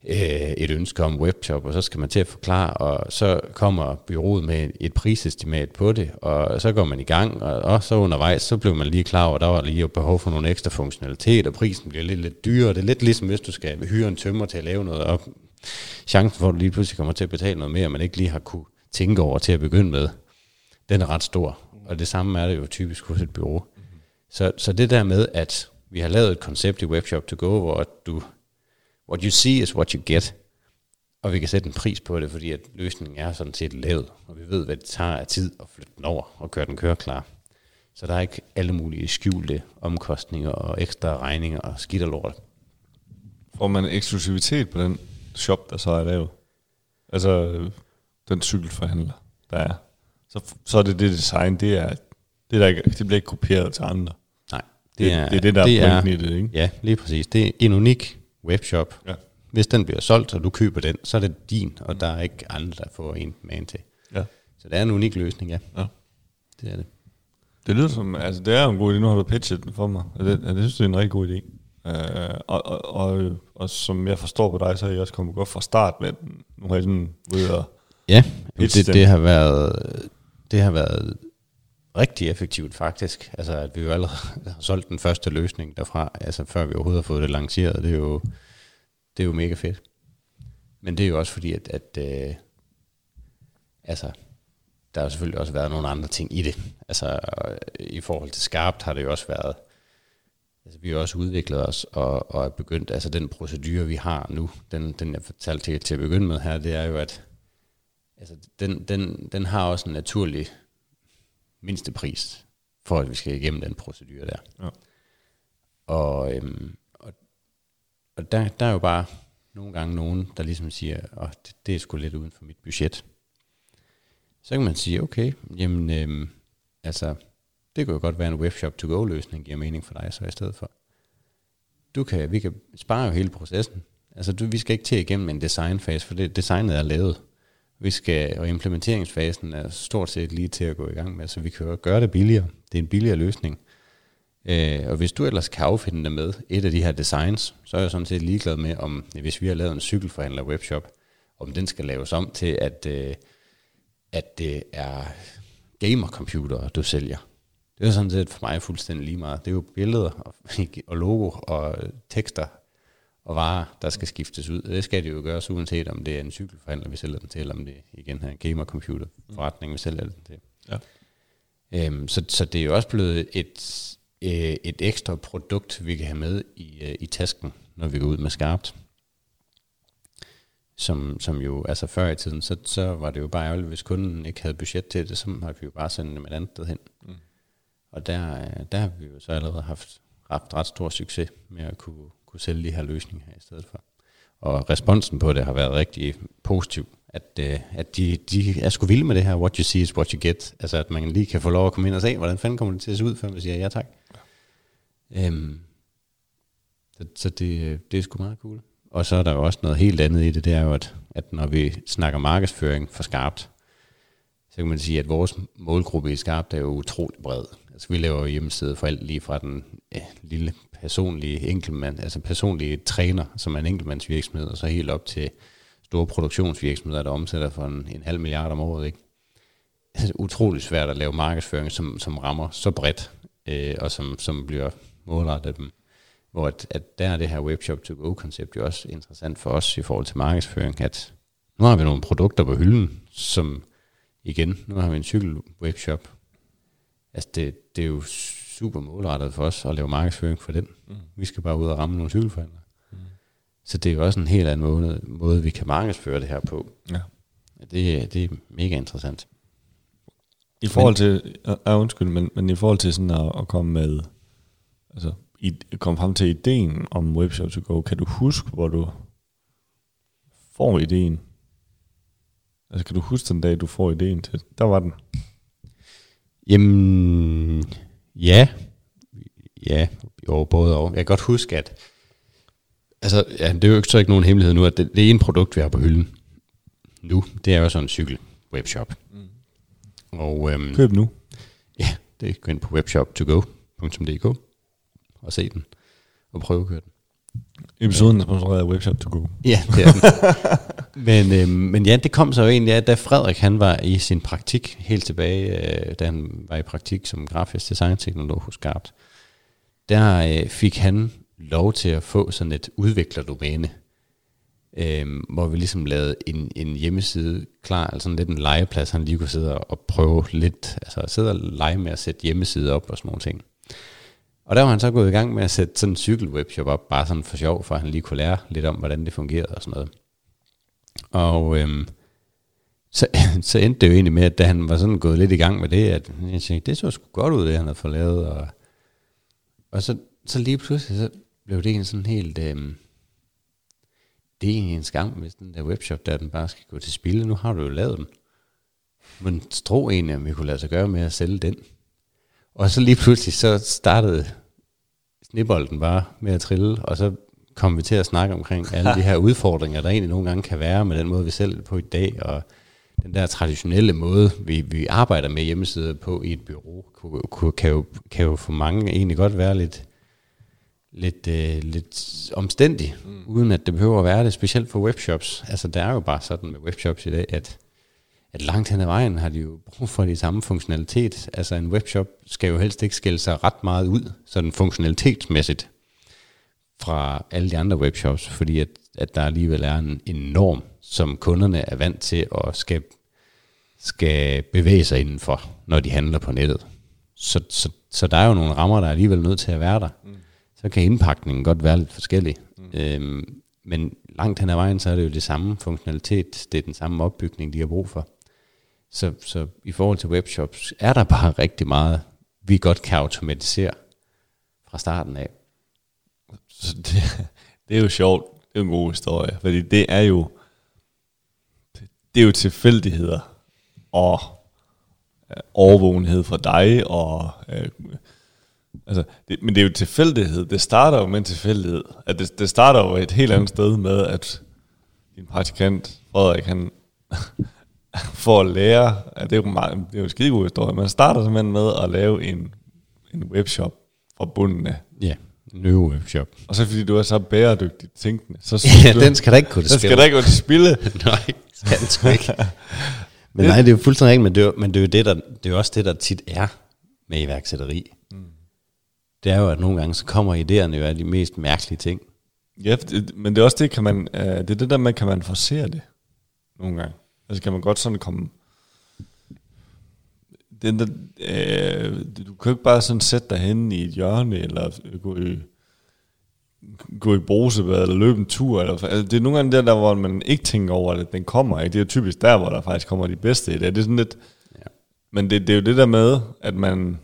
øh, et ønske om webshop, og så skal man til at forklare, og så kommer byrådet med et prisestimat på det, og så går man i gang, og, og så undervejs, så bliver man lige klar over, at der var lige behov for nogle ekstra funktionalitet, og prisen bliver lidt, lidt dyrere. Det er lidt ligesom, hvis du skal hyre en tømmer til at lave noget, og chancen for, at du lige pludselig kommer til at betale noget mere, man ikke lige har kunne tænke over til at begynde med, den er ret stor. Og det samme er det jo typisk hos et bureau. Så, så det der med, at vi har lavet et koncept i Webshop to go, hvor du, what you see is what you get, og vi kan sætte en pris på det, fordi at løsningen er sådan set lavet, og vi ved, hvad det tager af tid at flytte den over og gøre den køre klar. Så der er ikke alle mulige skjulte omkostninger og ekstra regninger og skidt og lort. Får man eksklusivitet på den shop, der så er lavet? Altså den cykelforhandler, der er? så, så er det det design, det er, det, der ikke, det bliver ikke kopieret til andre. Nej. Det, det, er, det er det, der det er pointen i det, ikke? Ja, lige præcis. Det er en unik webshop. Ja. Hvis den bliver solgt, og du køber den, så er det din, og der er ikke andre, der får en med til. Ja. Så det er en unik løsning, ja. ja. Det er det. Det lyder som, altså det er en god idé, nu har du pitchet den for mig. Det, det, det synes jeg er en rigtig god idé. Uh, og, og, og, og, som jeg forstår på dig, så er jeg også kommet godt fra start med den. Nu har jeg sådan ved at Ja, det, det har været det har været rigtig effektivt faktisk. Altså, at vi jo allerede har solgt den første løsning derfra, altså før vi overhovedet har fået det lanceret. Det er jo, det er jo mega fedt. Men det er jo også fordi, at, at øh, altså, der har selvfølgelig også været nogle andre ting i det. Altså, i forhold til skarpt har det jo også været, altså, vi har også udviklet os og, og er begyndt, altså den procedure, vi har nu, den, den jeg fortalte til, til at begynde med her, det er jo, at altså, den, den, den har også en naturlig mindste pris, for at vi skal igennem den procedure der. Ja. Og, øhm, og, og der, der er jo bare nogle gange nogen, der ligesom siger, at det, det er sgu lidt uden for mit budget. Så kan man sige, okay, jamen, øhm, altså, det kunne jo godt være en webshop to go løsning, giver mening for dig så i stedet for. Du kan, vi kan spare jo hele processen. Altså, du, vi skal ikke til igennem en designfase, for det, designet er lavet. Vi skal, og implementeringsfasen er stort set lige til at gå i gang med, så vi kan gøre det billigere. Det er en billigere løsning. Øh, og hvis du ellers kan affinde det med et af de her designs, så er jeg sådan set ligeglad med, om hvis vi har lavet en cykelforhandler webshop, om den skal laves om til, at, øh, at det er gamercomputer, du sælger. Det er sådan set for mig fuldstændig lige meget. Det er jo billeder og, og logo og tekster, og varer, der skal skiftes ud. Det skal det jo gøres, uanset om det er en cykelforhandler, vi sælger den til, eller om det igen er en gamer-computer forretning, vi sælger den til. Ja. Øhm, så, så det er jo også blevet et, øh, et ekstra produkt, vi kan have med i, øh, i tasken, når vi går ud med skarpt. Som, som jo, altså før i tiden, så, så var det jo bare ærgerligt, hvis kunden ikke havde budget til det, så har vi jo bare sendt dem et andet sted hen. Mm. Og der, øh, der har vi jo så allerede haft ret, ret stor succes med at kunne, kunne sælge de her løsninger her i stedet for. Og responsen på det har været rigtig positiv. At, øh, at de, de er sgu vilde med det her, what you see is what you get. Altså at man lige kan få lov at komme ind og se, hvordan fanden kommer det til at se ud, før man siger ja tak. Ja. Øhm, så så det, det er sgu meget cool. Og så er der jo også noget helt andet i det, det er jo, at, at når vi snakker markedsføring for skarpt, så kan man sige, at vores målgruppe i Skarpt er jo utrolig bred. Altså vi laver hjemmeside for alt lige fra den øh, lille personlige enkeltmand, altså personlige træner, som er en enkeltmandsvirksomhed, og så helt op til store produktionsvirksomheder, der omsætter for en, en halv milliard om året. Ikke? Altså, utrolig svært at lave markedsføring, som, som rammer så bredt, øh, og som, som bliver målrettet af dem. Hvor at, at der er det her webshop to go koncept jo også interessant for os i forhold til markedsføring, at nu har vi nogle produkter på hylden, som igen, nu har vi en cykel webshop. Altså det, det er jo super målrettet for os at lave markedsføring for den. Mm. Vi skal bare ud og ramme nogle cykelforhandlere. Mm. Så det er jo også en helt anden måde, måde vi kan markedsføre det her på. Ja. Det, det er mega interessant. I forhold til, ja, undskyld, men, men i forhold til sådan at, at komme med, altså i, komme frem til ideen om Webshop to go, kan du huske, hvor du får ideen? Altså kan du huske den dag, du får ideen til Der var den. Jamen, ja. Ja, jo, både og. Jeg kan godt huske, at altså, ja, det er jo ikke så ikke nogen hemmelighed nu, at det, det ene produkt, vi har på hylden nu, det er jo sådan en cykel webshop. Mm. Og, øhm, Køb nu. Ja, det er gå ind på webshop2go.dk og se den og prøve at køre den. Episoden er sponsoreret af Webshop to go. Ja, det er den. men, øhm, men ja, det kom så jo egentlig af, da Frederik han var i sin praktik helt tilbage, øh, da han var i praktik som grafisk designteknolog hos Gart. Der øh, fik han lov til at få sådan et udviklerdomæne, øh, hvor vi ligesom lavede en, en hjemmeside klar, altså sådan lidt en legeplads, han lige kunne sidde og prøve lidt, altså sidde og lege med at sætte hjemmeside op og sådan nogle ting. Og der var han så gået i gang med at sætte sådan en cykelwebshop op, bare sådan for sjov, for at han lige kunne lære lidt om, hvordan det fungerede og sådan noget. Og øhm, så, så endte det jo egentlig med, at da han var sådan gået lidt i gang med det, at jeg tænkte, det så sgu godt ud, det han havde fået lavet. Og, og så, så lige pludselig, så blev det en sådan helt... Øhm, det er egentlig en skam, hvis den der webshop, der den bare skal gå til spil. Nu har du jo lavet den. Men tro egentlig, om vi kunne lade sig gøre med at sælge den. Og så lige pludselig, så startede snibolden bare med at trille, og så kom vi til at snakke omkring alle de her udfordringer, der egentlig nogle gange kan være med den måde, vi sælger på i dag, og den der traditionelle måde, vi, vi arbejder med hjemmesider på i et bureau, kan, kan, jo, kan jo for mange egentlig godt være lidt, lidt, øh, lidt omstændig, mm. uden at det behøver at være det, specielt for webshops. Altså, det er jo bare sådan med webshops i dag, at at langt hen ad vejen har de jo brug for de samme funktionalitet. Altså en webshop skal jo helst ikke skille sig ret meget ud, sådan funktionalitetsmæssigt, fra alle de andre webshops, fordi at, at der alligevel er en, en norm, som kunderne er vant til at skal, skal bevæge sig indenfor, når de handler på nettet. Så, så, så der er jo nogle rammer, der er alligevel nødt til at være der. Mm. Så kan indpakningen godt være lidt forskellig. Mm. Øhm, men langt hen ad vejen, så er det jo det samme funktionalitet, det er den samme opbygning, de har brug for. Så, så i forhold til webshops, er der bare rigtig meget, vi godt kan automatisere fra starten af. Så det, det er jo sjovt. Det er en god historie. Fordi det er jo, det er jo tilfældigheder og øh, overvågenhed fra dig. Og, øh, altså, det, men det er jo tilfældighed. Det starter jo med en tilfældighed. At det, det starter jo et helt andet sted med, at din praktikant Frederik, han for at lære, at det er jo, meget, det er jo en skide god historie, man starter simpelthen med at lave en, en webshop fra bunden af. Ja, en ny webshop. Og så fordi du er så bæredygtigt tænkende, så ja, du, den skal der ikke gå til spil. Den skal der ikke til spille. nej, skal den sgu ikke. men nej, det er jo fuldstændig rigtigt, men det er, men det er jo det, der, det er også det, der tit er med iværksætteri. Mm. Det er jo, at nogle gange så kommer idéerne jo af de mest mærkelige ting. Ja, men det er også det, kan man, øh, det er det der med, kan man forsere det nogle gange. Altså kan man godt sådan komme... Den der, øh, du kan jo ikke bare sådan sætte dig hen i et hjørne, eller gå i, gå i brusebad, eller løbe en tur. Eller, altså, det er nogle gange der, der, hvor man ikke tænker over, at den kommer. Ikke? Det er typisk der, hvor der faktisk kommer de bedste idéer. Det er sådan lidt... Ja. Men det, det er jo det der med, at man...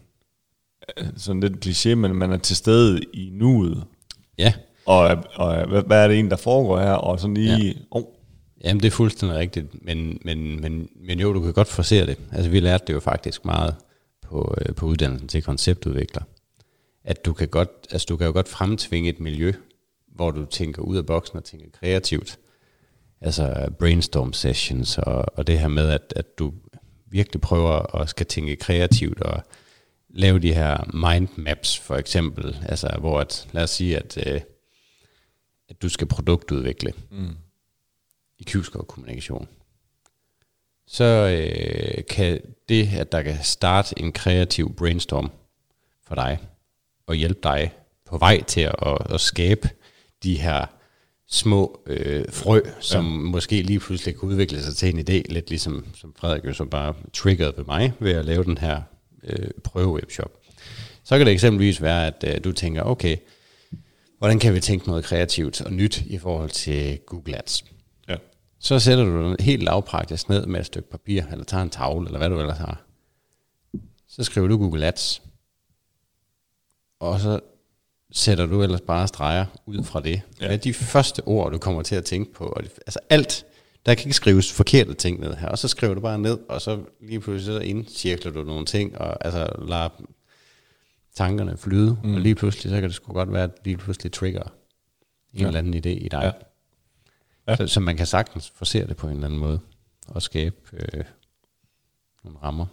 Sådan lidt kliché, men man er til stede i nuet. Ja. Og, og hvad er det en, der foregår her? Og sådan lige... Ja. Oh, Jamen, det er fuldstændig rigtigt, men, men, men, men jo, du kan godt forsere det. Altså, vi lærte det jo faktisk meget på, øh, på uddannelsen til konceptudvikler. At du kan, godt, altså, du kan jo godt fremtvinge et miljø, hvor du tænker ud af boksen og tænker kreativt. Altså brainstorm sessions og, og det her med, at, at du virkelig prøver at skal tænke kreativt og lave de her mind maps for eksempel. Altså hvor at, lad os sige, at, øh, at du skal produktudvikle. Mm i Q-score-kommunikation, så øh, kan det, at der kan starte en kreativ brainstorm for dig, og hjælpe dig på vej til at, at, at skabe de her små øh, frø, som ja. måske lige pludselig kan udvikle sig til en idé, lidt ligesom som Frederik jo så bare triggerede ved mig, ved at lave den her øh, prøve-webshop Så kan det eksempelvis være, at øh, du tænker, okay, hvordan kan vi tænke noget kreativt og nyt i forhold til Google Ads? Så sætter du den helt lavpraktisk ned med et stykke papir, eller tager en tavle, eller hvad du ellers har. Så skriver du Google Ads. Og så sætter du ellers bare streger ud fra det. Ja. Hvad er de første ord, du kommer til at tænke på? Og det, altså alt, der kan ikke skrives forkerte ting ned her. Og så skriver du bare ned, og så lige pludselig så indcirkler du nogle ting, og altså lader tankerne flyde. Mm. Og lige pludselig, så kan det sgu godt være, at lige pludselig trigger en Ja. eller anden idé i dig. Ja. Ja. Så, så man kan sagtens forsere det på en eller anden måde, og skabe øh, nogle rammer.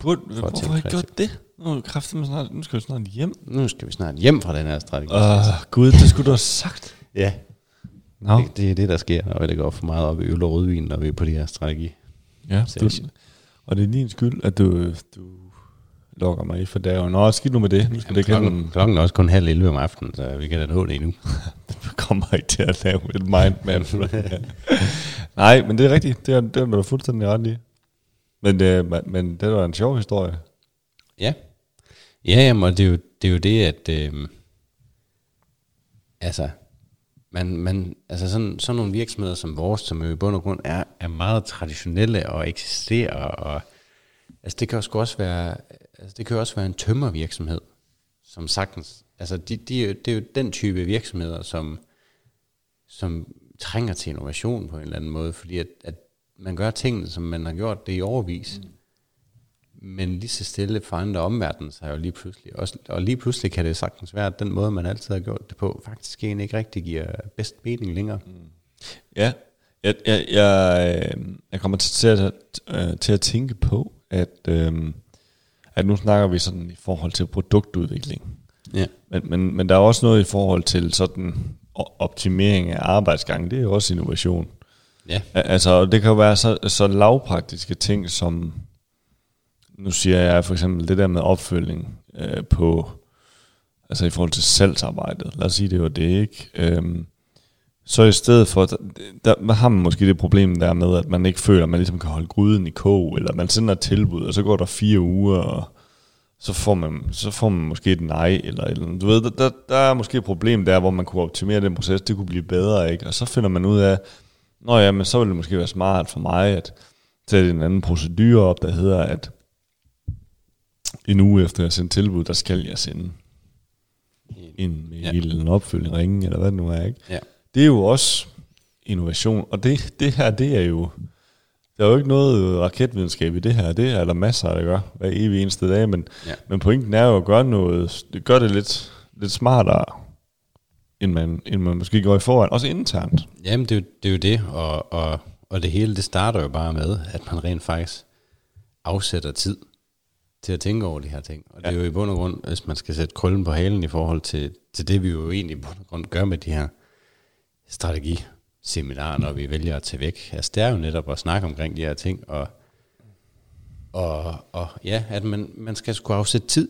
Burde, at hvorfor har jeg gjort det? Nu, er kræften, snart, nu skal vi snart hjem. Nu skal vi snart hjem fra den her strategi. Åh, oh, gud, det skulle du have sagt. Ja, Nå. det, det er det, der sker, når det går for meget op i øl og rødvin, når vi er på de her strategi. Ja, du, og det er din skyld, at du, du lokker mig i for dagen. Nå, skidt nu med det. Nu skal det klokken, ikke klokken er også kun halv 11 om aftenen, så vi kan da nå det endnu. Du kommer ikke til at lave et mindmap. Nej, men det er rigtigt. Det er, det er du fuldstændig ret i. Men, det, men det var en sjov historie. Ja. Ja, jamen, og det er jo det, er jo det at øh, altså, man, man, altså sådan, sådan nogle virksomheder som vores, som jo i bund og grund er, er meget traditionelle og eksisterer, og altså det kan jo også være, altså det kan jo også være en tømmervirksomhed, som sagtens, altså de, de, det er jo den type virksomheder, som, som trænger til innovation på en eller anden måde, fordi at, at man gør tingene, som man har gjort det i overvis. Mm. Men lige så stille forandrer omverdenen sig jo lige pludselig. Også, og lige pludselig kan det sagtens være, at den måde, man altid har gjort det på, faktisk egentlig ikke rigtig giver bedst mening længere. Mm. Ja, jeg, jeg, jeg, jeg kommer til at, øh, til at tænke på, at, øh, at nu snakker vi sådan i forhold til produktudvikling. Ja. Men, men, men der er også noget i forhold til sådan optimering af arbejdsgangen. Det er jo også innovation. Ja. Al- Altså, det kan jo være så, så lavpraktiske ting som, nu siger jeg for eksempel det der med opfølging øh, på, altså i forhold til salgsarbejdet. Lad os sige, det var det, ikke? Øhm, så i stedet for, der, der har man måske det problem der med, at man ikke føler, at man ligesom kan holde gryden i kog, eller man sender et tilbud, og så går der fire uger, og så får man, så får man måske et nej, eller, eller du ved, der, der, der er måske et problem der, hvor man kunne optimere den proces, det kunne blive bedre, ikke? Og så finder man ud af, Nå ja, men så ville det måske være smart for mig at sætte en anden procedure op, der hedder, at en uge efter jeg sendt tilbud, der skal jeg sende en mail, Ja. ja. eller en opfølging, ringe, eller hvad det nu er, ikke? Ja. Det er jo også innovation, og det, det her, det er jo, der er jo ikke noget raketvidenskab i det her, det er der masser, der gør hver evig eneste dag, men, Ja. men pointen er jo at gøre noget, gør det lidt, lidt smartere, end man, end man måske går i foran, også internt. Jamen, det er, jo, det er jo det, og, og, og det hele, det starter jo bare med, at man rent faktisk afsætter tid til at tænke over de her ting. Og det er jo i bund og grund, hvis man skal sætte krøllen på halen i forhold til, til det, vi jo egentlig i bund og grund gør med de her strategiseminarer, når vi vælger at tage væk. Altså, det er jo netop at snakke omkring de her ting, og, og, og ja, at man, man skal sgu afsætte tid.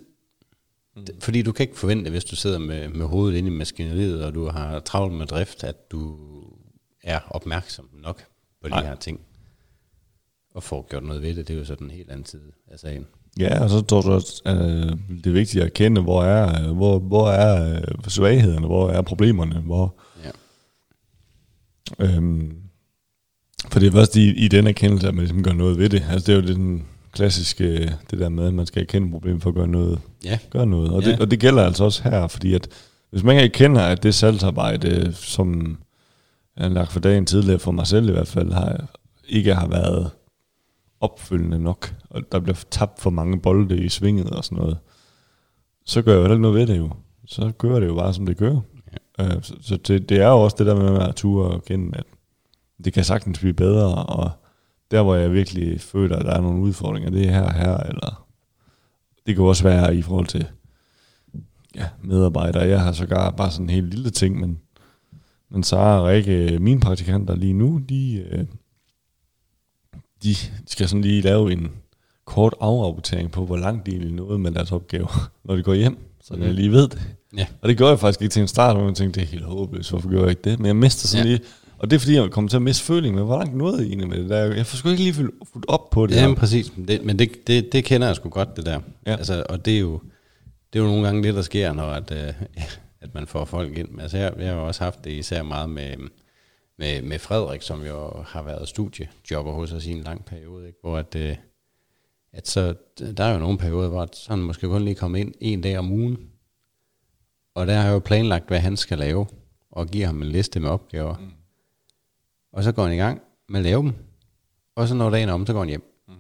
Mm. Fordi du kan ikke forvente, hvis du sidder med, med hovedet inde i maskineriet, og du har travlt med drift, at du er opmærksom nok på de Nej. her ting. Og får gjort noget ved det, det er jo sådan en helt anden side af sagen. Ja, og så tror du også, at øh, det er vigtigt at kende, hvor er, hvor, hvor er øh, svaghederne, hvor er problemerne, hvor... Øhm, for det er først i, i den erkendelse, at man ligesom gør noget ved det. Altså det er jo den klassiske, det der med, at man skal erkende problemet for at gøre noget. Ja, Gøre noget. Og, Ja. det, og det gælder altså også her, fordi at hvis man ikke erkender, at det salgsarbejde, som jeg har lagt for dagen tidligere, for mig selv i hvert fald, har, ikke har været opfølgende nok, og der bliver tabt for mange bolde i svinget og sådan noget, så gør jeg jo heller ikke noget ved det jo. Så gør det jo bare, som det gør. Øh, så så det, det er jo også det der med at ture og kende, at det kan sagtens blive bedre, og der hvor jeg virkelig føler, at der er nogle udfordringer, det er her og her, eller det kan også være i forhold til ja, medarbejdere. Jeg har sågar bare sådan en helt lille ting, men, men Sara og Rikke, mine praktikanter lige nu, de, øh, de skal sådan lige lave en kort afrapportering på, hvor langt de egentlig nåede med deres opgave, når de går hjem, så Mhm. jeg lige ved det. Ja. Og det gjorde jeg faktisk ikke til en start, hvor jeg tænkte, det er helt håbløst, hvorfor gjorde jeg ikke det? Men jeg mister sådan Ja. lige, og det er fordi, jeg kom til at miste føling med, hvor langt nåede jeg egentlig med det der. Jeg får sgu ikke lige fuldt op på det. Jamen præcis, men det, men det, det, det kender jeg sgu godt, det der. Ja. Altså, og det er jo, det er jo nogle gange det, der sker, når at, øh, at man får folk ind. Altså, jeg, jeg har jo også haft det især meget med, med, med Frederik, som jo har været studiejobber hos os i en lang periode, ikke? hvor at, øh, at så, der er jo nogle perioder, hvor han måske kun lige komme ind en dag om ugen, og der har jeg jo planlagt, hvad han skal lave, og giver ham en liste med opgaver. Mm. Og så går han i gang med at lave dem, og så når dagen om, så går han hjem. Mm.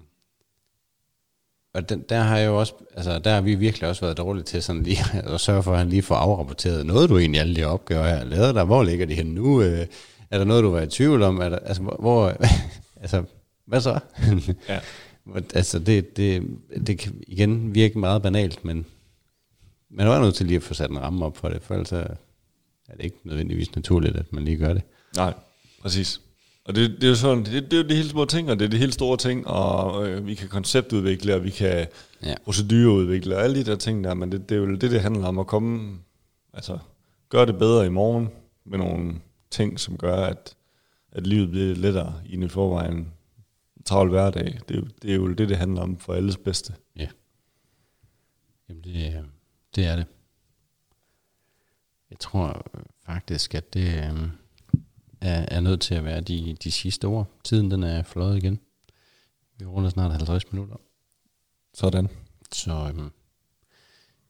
Og den, der har jeg jo også, altså der har vi virkelig også været dårlige til sådan lige at sørge for, at han lige får afrapporteret noget, du egentlig alle de opgaver her lavet der. Hvor ligger de henne nu? Øh, er der noget, du var i tvivl om? Er der, altså, hvor, altså, hvad så? ja. altså, det, det, det kan igen virke meget banalt, men man er nødt til lige at få sat en ramme op for det, for ellers er det ikke nødvendigvis naturligt, at man lige gør det. Nej, præcis. Og det, det er jo sådan, det, det er jo de helt små ting, og det er de helt store ting, og øh, vi kan konceptudvikle, og vi kan ja. procedureudvikle, og alle de der ting der, men det, det er jo det, det handler om at komme, altså gøre det bedre i morgen, med nogle ting, som gør, at, at livet bliver lettere i en forvejen travl hverdag. Det, det er jo det, det handler om for alles bedste. Ja. Jamen det, det er det. Jeg tror faktisk, at det øh, er, er nødt til at være de, de sidste ord. Tiden den er fløjet igen. Vi runder snart 50 minutter. Sådan. Så øhm,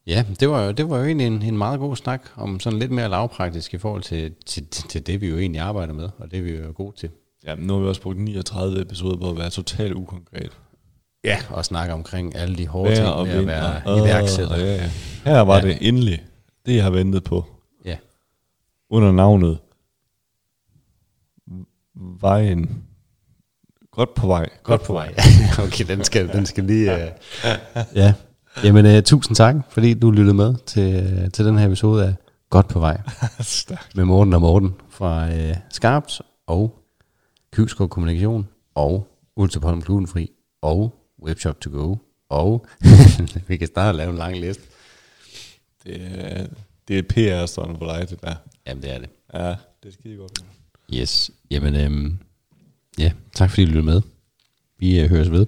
ja, det var, jo, det var jo egentlig en, en meget god snak om sådan lidt mere lavpraktisk i forhold til, til, til, til det, vi jo egentlig arbejder med, og det vi jo er gode til. Ja, nu har vi også brugt 39 episoder på at være totalt ukonkret. Ja, og snakke omkring alle de hårde ting med at være iværksætter. Ja, ja. Her var ja. det endelig, det jeg har ventet på. Ja. Under navnet Vejen. Godt på vej. Godt på vej. okay, den skal, den skal lige... Uh, ja. Jamen, uh, tusind tak, fordi du lyttede med til, uh, til den her episode af Godt på vej. med Morten og Morten fra uh, Skarps og Kyvskov Kommunikation og Ultrapolm Glutenfri og Webshop to go, og vi kan starte at lave en lang liste. Det er, det er pr sådan for dig, det der. Jamen, det er det. Ja, det er skide godt. Yes. Jamen, øhm, ja, tak fordi du lyttede med. Vi øh, høres ved.